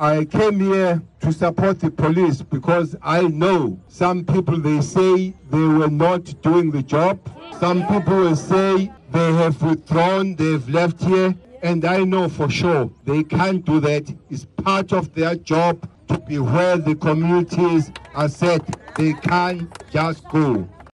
I came here to support the police because I know some people they say they were not doing the job. Some people will say they have withdrawn, they've left here, and I know for sure they can't do that. It's part of their job to be where the communities are set. They can't just go.